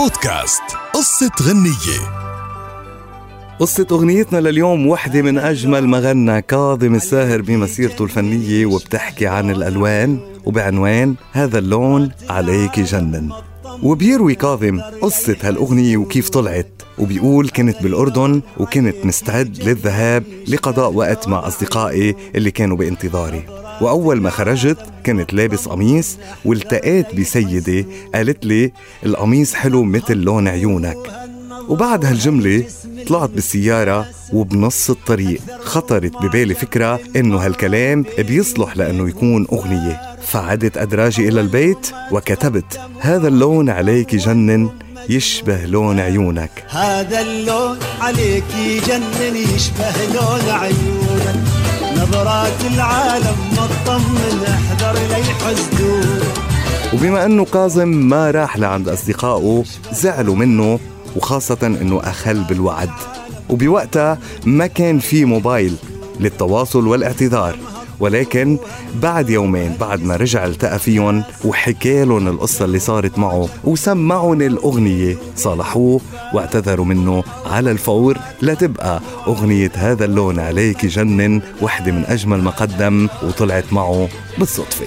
بودكاست قصة غنية. قصة أغنيتنا لليوم وحدة من أجمل ما غنى كاظم الساهر بمسيرته الفنية وبتحكي عن الألوان وبعنوان هذا اللون عليك يجنن وبيروي كاظم قصة هالأغنية وكيف طلعت وبيقول كنت بالأردن وكنت مستعد للذهاب لقضاء وقت مع أصدقائي اللي كانوا بانتظاري. وأول ما خرجت كنت لابس قميص والتقيت بسيدة قالت لي القميص حلو مثل لون عيونك. وبعد هالجملة طلعت بالسيارة وبنص الطريق. خطرت ببالي فكرة إنه هالكلام بيصلح لأنه يكون أغنية. فعدت أدراجي إلى البيت وكتبت هذا اللون عليك يجنن يشبه لون عيونك. هذا اللون عليك يجنن يشبه لون عيونك. نظرات العالم ما تطمن احذر لي وبما انه كاظم ما راح لعند أصدقائه زعلوا منه وخاصة إنه أخل بالوعد. وبوقتها ما كان في موبايل للتواصل والاعتذار. ولكن بعد يومين بعد ما رجع التقى فيهم وحكى لهم القصة اللي صارت معه وسمعهم الأغنية صالحوه واعتذروا منه على الفور لتبقى أغنية هذا اللون عليك جنن وحدة من أجمل ما قدم وطلعت معه بالصدفة.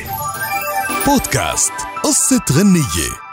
بودكاست قصة غنية.